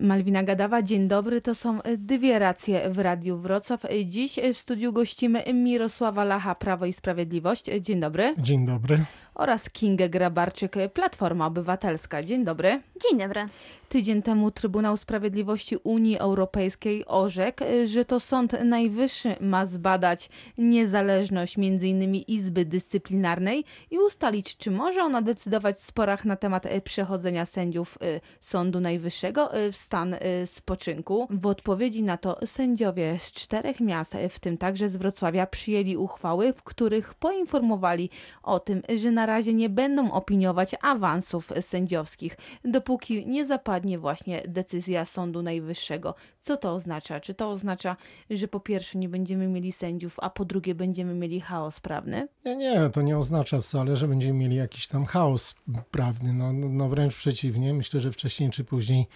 Malwina Gadawa, dzień dobry. To są dwie racje w Radiu Wrocław. Dziś w studiu gościmy Mirosława Lacha, Prawo i Sprawiedliwość. Dzień dobry. Dzień dobry. Oraz Kingę Grabarczyk, Platforma Obywatelska. Dzień dobry. Dzień dobry. Tydzień temu Trybunał Sprawiedliwości Unii Europejskiej orzekł, że to Sąd Najwyższy ma zbadać niezależność m.in. Izby Dyscyplinarnej i ustalić, czy może ona decydować w sporach na temat przechodzenia sędziów y, Sądu Najwyższego y, w stan y, spoczynku. W odpowiedzi na to sędziowie z czterech miast, w tym także z Wrocławia, przyjęli uchwały, w których poinformowali o tym, że na razie nie będą opiniować awansów sędziowskich, dopóki nie zapadnie właśnie decyzja Sądu Najwyższego. Co to oznacza? Czy to oznacza, że po pierwsze nie będziemy mieli sędziów, a po drugie będziemy mieli chaos prawny? Nie, nie, to nie oznacza wcale, że będziemy mieli jakiś tam chaos prawny. No, no, no wręcz przeciwnie. Myślę, że wcześniej czy później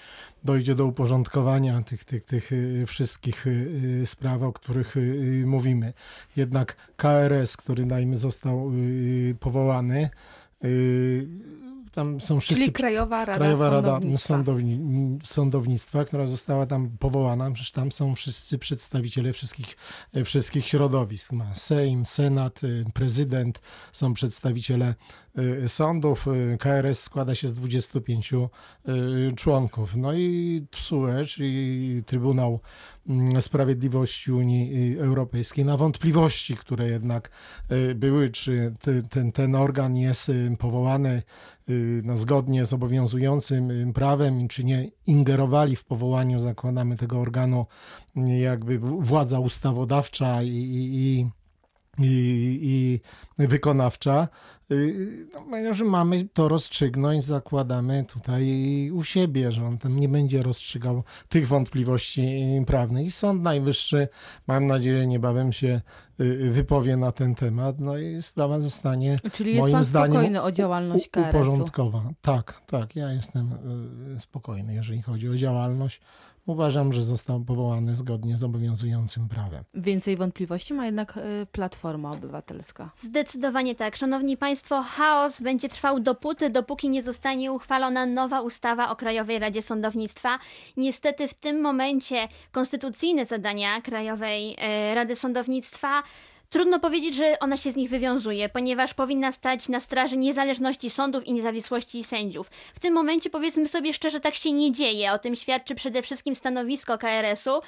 dojdzie do uporządkowania tych, tych, tych y, wszystkich y, y, spraw, o których mówimy. Jednak KRS, który najmy został powołany, tam są wszyscy... Czyli Krajowa Rada, Krajowa Rada Sądownictwa. Sądowni, Sądownictwa, która została tam powołana, przecież tam są wszyscy przedstawiciele wszystkich, wszystkich środowisk. Ma Sejm, Senat, prezydent, są przedstawiciele sądów. KRS składa się z 25 członków. No i TSUE, czyli Trybunał Sprawiedliwości Unii y, Europejskiej na wątpliwości, które jednak y, były, czy ten, ten organ jest y, powołany no, zgodnie z obowiązującym prawem, czy nie ingerowali w powołaniu, zakładamy tego organu, jakby władza ustawodawcza i, i, i, i wykonawcza, Y, no, że mamy to rozstrzygnąć, zakładamy tutaj u siebie, że on tam nie będzie rozstrzygał tych wątpliwości prawnych. I Sąd Najwyższy, mam nadzieję, niebawem się y, wypowie na ten temat, no i sprawa zostanie Czyli jest moim pan zdaniem spokojny o działalność KRS-u? Tak, tak, ja jestem y, spokojny, jeżeli chodzi o działalność uważam, że został powołany zgodnie z obowiązującym prawem. Więcej wątpliwości ma jednak y, Platforma Obywatelska. Zdecydowanie tak. Szanowni Państwo, chaos będzie trwał dopóty, dopóki nie zostanie uchwalona nowa ustawa o Krajowej Radzie Sądownictwa. Niestety w tym momencie konstytucyjne zadania Krajowej y, Rady Sądownictwa Trudno powiedzieć, że ona się z nich wywiązuje, ponieważ powinna stać na straży niezależności sądów i niezawisłości sędziów. W tym momencie, powiedzmy sobie szczerze, tak się nie dzieje. O tym świadczy przede wszystkim stanowisko KRS-u.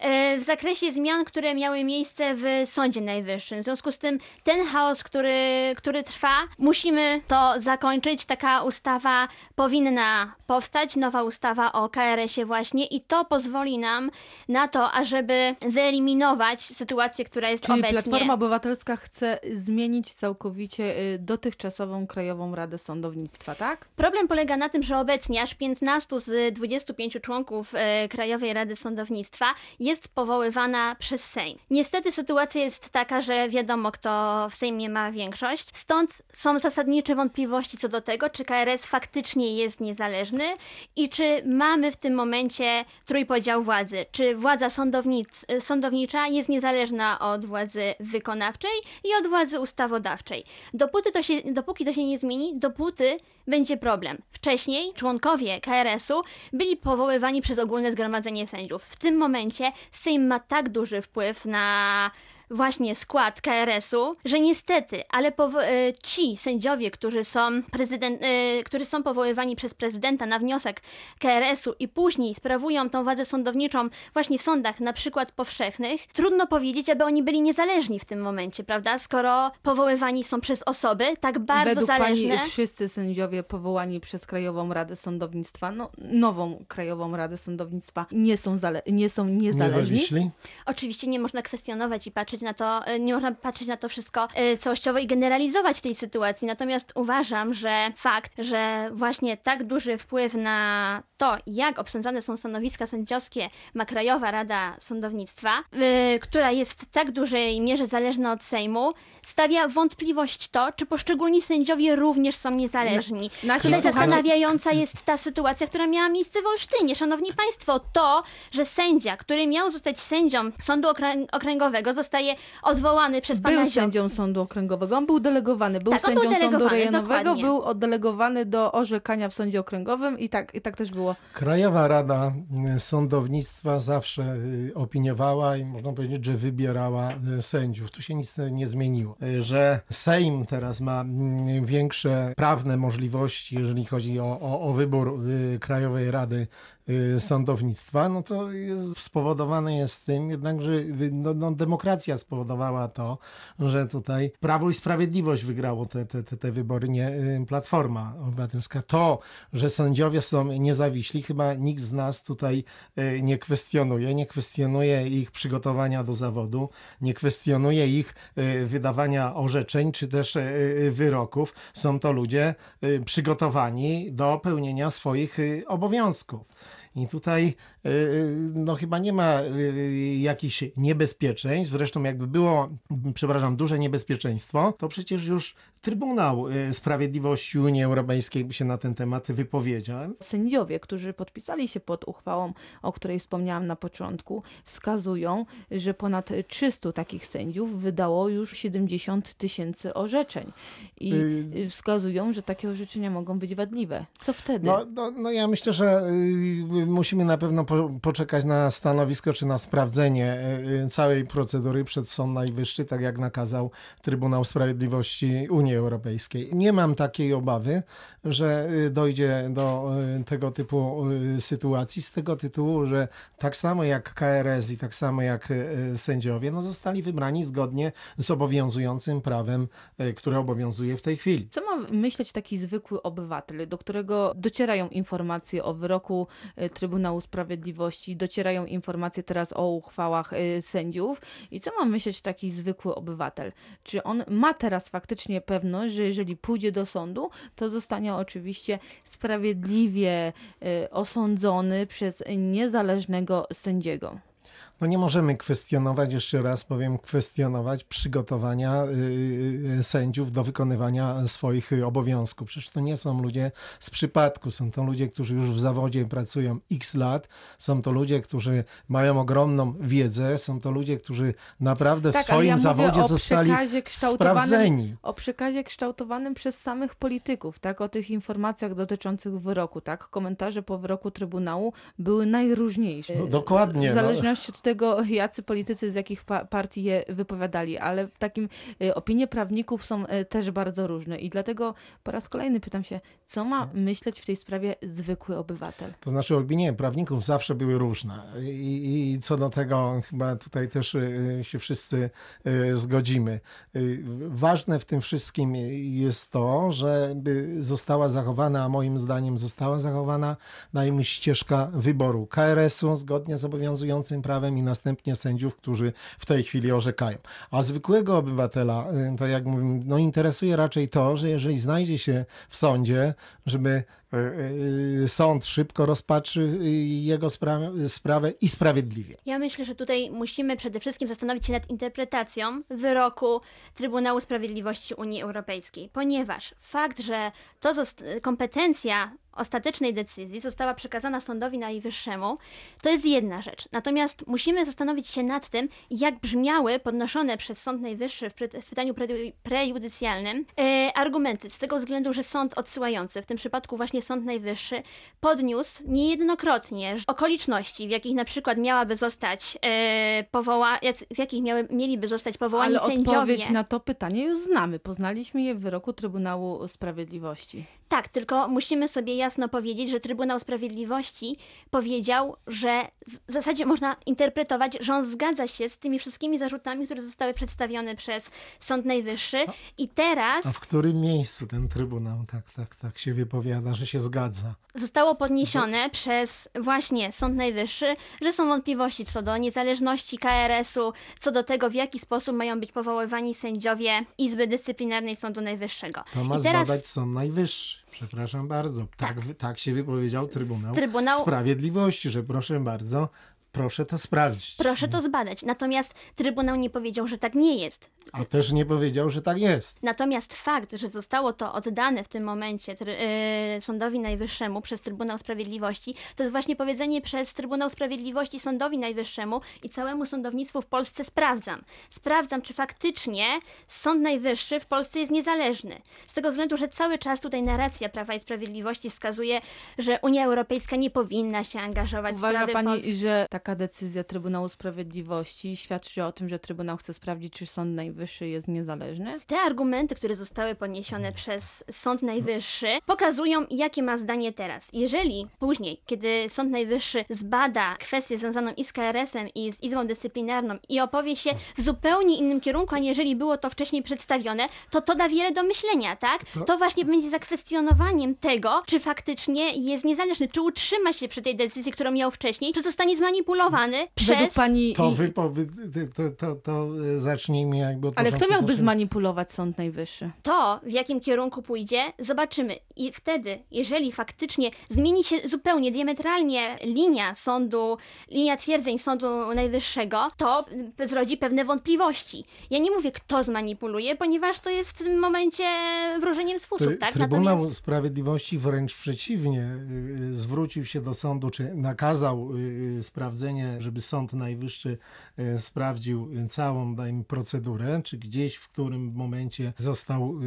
E, w zakresie zmian, które miały miejsce w Sądzie Najwyższym. W związku z tym ten chaos, który, który trwa, musimy to zakończyć. Taka ustawa powinna powstać, nowa ustawa o KRS-ie właśnie i to pozwoli nam na to, ażeby wyeliminować sytuację, która jest Czyli obecnie. Platforma Obywatelska chce zmienić całkowicie y, dotychczasową Krajową Radę Sądownictwa, tak? Problem polega na tym, że obecnie aż 15 z 25 członków y, Krajowej Rady Sądownictwa jest jest powoływana przez Sejm. Niestety sytuacja jest taka, że wiadomo, kto w Sejmie ma większość. Stąd są zasadnicze wątpliwości co do tego, czy KRS faktycznie jest niezależny i czy mamy w tym momencie trójpodział władzy. Czy władza sądownic, sądownicza jest niezależna od władzy wykonawczej i od władzy ustawodawczej. Dopóty to się, dopóki to się nie zmieni, dopóty będzie problem. Wcześniej członkowie KRS-u byli powoływani przez ogólne zgromadzenie sędziów. W tym momencie Sejm ma tak duży wpływ na właśnie skład KRS-u, że niestety, ale e, ci sędziowie, którzy są, prezydent, e, którzy są powoływani przez prezydenta na wniosek KRS-u i później sprawują tą władzę sądowniczą właśnie w sądach, na przykład powszechnych, trudno powiedzieć, aby oni byli niezależni w tym momencie, prawda? Skoro powoływani są przez osoby tak bardzo Według zależne. Pani wszyscy sędziowie powołani przez Krajową Radę Sądownictwa, no, nową Krajową Radę Sądownictwa, nie są, nie są niezależni. Nie Oczywiście nie można kwestionować i patrzeć patrzeć na to, e, nie można patrzeć na to wszystko e, całościowo i generalizować tej sytuacji. Natomiast uważam, że fakt, że właśnie tak duży wpływ na to, jak obsadzane są stanowiska sędziowskie, ma Krajowa Rada Sądownictwa, yy, która jest w tak dużej mierze zależna od Sejmu, stawia wątpliwość to, czy poszczególni sędziowie również są niezależni. Na, Tutaj zastanawiająca jest ta sytuacja, która miała miejsce w Olsztynie. Szanowni Państwo, to, że sędzia, który miał zostać sędzią Sądu Okręgowego, zostaje zostaje odwołany przez pana Był sędzią sądu okręgowego, on był delegowany, był Tak, on był sędzią sądu delegowany, rejonowego, dokładnie. był oddelegowany do orzekania w sądzie okręgowym i tak, i tak też było. Krajowa Rada y, Sądownictwa zawsze y, opiniowała i można powiedzieć, że wybierała y, sędziów. Tu się nic nie zmieniło. Y, Że Sejm teraz ma mm, większe prawne możliwości, jeżeli chodzi o, o, o wybór y, Krajowej Rady y, Sądownictwa, no to jest spowodowane jest tym, jednak, że y, no, no, demokracja spowodowała to, że tutaj Prawo i Sprawiedliwość wygrało te, te, te, te wybory, nie y, Platforma Obywatelska. To, że sędziowie są niezawiśli, chyba nikt z nas tutaj y, nie kwestionuje. Nie kwestionuje ich przygotowania do zawodu, nie kwestionuje ich y, wydawania orzeczeń, czy też y, y, wyroków. Są to ludzie y, przygotowani do pełnienia swoich y, obowiązków. I tutaj y, no chyba nie ma y, jakichś niebezpieczeństw. Zresztą jakby było, przepraszam, duże niebezpieczeństwo, to przecież już Trybunał y, Sprawiedliwości Unii Europejskiej się na ten temat wypowiedział. Sędziowie, którzy podpisali się pod uchwałą, o której wspomniałam na początku, wskazują, że ponad 300 takich sędziów wydało już 70 tysięcy orzeczeń. I Y- wskazują, że takie orzeczenia mogą być wadliwe. Co wtedy? No, no, no ja myślę, że y, musimy na pewno po, poczekać na stanowisko czy na sprawdzenie całej procedury przed Sąd Najwyższy, tak jak nakazał Trybunał Sprawiedliwości Unii Europejskiej. Nie mam takiej obawy, że y, dojdzie do y, tego typu y, sytuacji z tego tytułu, że tak samo jak KRS i tak samo jak sędziowie, no zostali wybrani zgodnie z obowiązującym prawem, które obowiązuje w tej chwili. Co ma myśleć taki zwykły obywatel, do którego docierają informacje o wyroku Trybunału Sprawiedliwości, docierają informacje teraz o uchwałach sędziów i co ma myśleć taki zwykły obywatel? Czy on ma teraz faktycznie pewność, że jeżeli pójdzie do sądu, to zostanie oczywiście sprawiedliwie y, osądzony przez niezależnego sędziego? No nie możemy kwestionować, jeszcze raz powiem, kwestionować przygotowania y, y, sędziów do wykonywania swoich y, obowiązków. Przecież to nie są ludzie z przypadku, są to ludzie, którzy już w zawodzie pracują x lat, są to ludzie, którzy mają ogromną wiedzę, są to ludzie, którzy naprawdę w Tak, ale swoim ja zawodzie zostali sprawdzeni. o przekazie kształtowanym przez samych polityków, tak? O tych informacjach dotyczących wyroku, tak? Komentarze po wyroku Trybunału były najróżniejsze. No, dokładnie, W no. zależności od tego, jacy politycy z jakich pa- partii je wypowiadali, ale takim y, opinie prawników są y, też bardzo różne i dlatego po raz kolejny pytam się, co ma myśleć w tej sprawie zwykły obywatel? To znaczy opinie prawników zawsze były różne i, i co do tego chyba tutaj też y, się wszyscy zgodzimy. Ważne w tym wszystkim jest to, żeby została zachowana, a moim zdaniem została zachowana, dajmy ścieżka wyboru KRS-u zgodnie z obowiązującym prawem i następnie sędziów, którzy w tej chwili orzekają. A zwykłego obywatela, y, to jak mówię, no interesuje raczej to, że jeżeli znajdzie się w sądzie, żeby sąd szybko rozpatrzy y, jego spra- sprawę i sprawiedliwie. Ja myślę, że tutaj musimy przede wszystkim zastanowić się nad interpretacją wyroku Trybunału Sprawiedliwości Unii Europejskiej, ponieważ fakt, że to kompetencja ostatecznej decyzji została przekazana sądowi najwyższemu, to jest jedna rzecz. Natomiast musimy zastanowić się nad tym, jak brzmiały podnoszone przez Sąd Najwyższy w, pre- w pytaniu pre- prejudycjalnym e, argumenty, z tego względu, że sąd odsyłający, w tym przypadku właśnie Sąd Najwyższy, podniósł niejednokrotnie okoliczności, w jakich na przykład miałaby zostać e, powoła, w jakich miały, mieliby zostać powołani Ale sędziowie. odpowiedź na to pytanie już znamy. Poznaliśmy je w wyroku Trybunału Sprawiedliwości. Tak, tylko musimy sobie jasno powiedzieć, że Trybunał Sprawiedliwości powiedział, że w zasadzie można interpretować, że on zgadza się z tymi wszystkimi zarzutami, które zostały przedstawione przez Sąd Najwyższy i teraz A w którym miejscu ten trybunał tak, tak, tak się wypowiada, że się zgadza? zostało podniesione przez właśnie Sąd Najwyższy, że są wątpliwości co do niezależności KRS-u, co do tego, w jaki sposób mają być powoływani sędziowie Izby Dyscyplinarnej Sądu Najwyższego. To ma I teraz zbadać Sąd Najwyższy. Przepraszam bardzo. Tak, tak się wypowiedział Trybunał Trybunał Sprawiedliwości, że proszę bardzo, proszę to sprawdzić. Proszę to zbadać. Natomiast Trybunał nie powiedział, że tak nie jest. A też nie powiedział, że tak jest. Natomiast fakt, że zostało to oddane w tym momencie try, yy, Sądowi Najwyższemu przez Trybunał Sprawiedliwości, to jest właśnie powiedzenie przez Trybunał Sprawiedliwości Sądowi Najwyższemu i całemu sądownictwu w Polsce sprawdzam. Sprawdzam, czy faktycznie Sąd Najwyższy w Polsce jest niezależny. Z tego względu, że cały czas tutaj narracja Prawa i Sprawiedliwości wskazuje, że Unia Europejska nie powinna się angażować w Uważa sprawy pani, Polski. że taka decyzja Trybunału Sprawiedliwości świadczy o tym, że Trybunał chce sprawdzić, czy Sąd Najwyższy jest niezależny? Te argumenty, które zostały podniesione przez Sąd Najwyższy, pokazują, jakie ma zdanie teraz. Jeżeli później, kiedy Sąd Najwyższy zbada kwestię związaną i z KRS-em, i z Izbą Dyscyplinarną i opowie się w zupełnie innym kierunku, aniżeli było to wcześniej przedstawione, to to da wiele do myślenia, tak? To- To właśnie będzie zakwestionowaniem tego, czy faktycznie jest niezależny, czy utrzyma się przy tej decyzji, którą miał wcześniej, czy zostanie zmanipulowany Według przez... pani... To, i- wy, powy- to, to, to zacznijmy jakby od Ale kto miałby naszego. zmanipulować Sąd Najwyższy? to, w jakim kierunku pójdzie, zobaczymy. I wtedy, jeżeli faktycznie zmieni się zupełnie, diametralnie linia sądu, linia twierdzeń Sądu Najwyższego, to zrodzi pewne wątpliwości. Ja nie mówię, kto zmanipuluje, ponieważ to jest w tym momencie wróżeniem z fusów, Try- tak? Trybunał Natomiast Sprawiedliwości wręcz przeciwnie, y, y, zwrócił się do sądu, czy nakazał y, y, sprawdzenie, żeby Sąd Najwyższy y, sprawdził całą dajmy, procedurę, czy gdzieś w którym momencie został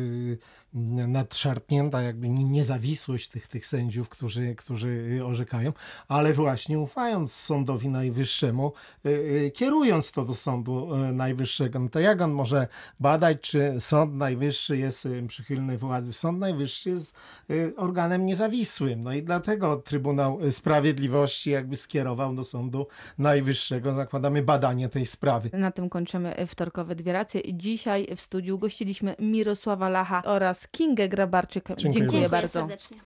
nadszarpnięta jakby ni- niezawisłość tych, tych sędziów, którzy, którzy orzekają, ale właśnie ufając Sądowi Najwyższemu, y, y, kierując to do Sądu y, Najwyższego, no to jak on może badać, czy Sąd Najwyższy jest przychylny władzy? Sąd Najwyższy jest organem niezawisłym, no i dlatego Trybunał Sprawiedliwości jakby skierował do Sądu Najwyższego, zakładamy, badanie tej sprawy. Na tym kończymy wtorkowe dwie racje. Dzisiaj w studiu gościliśmy Mirosława Lacha oraz Kingę Grabarczyk. Dziękuję Dziękuję bardzo. bardzo. serdecznie.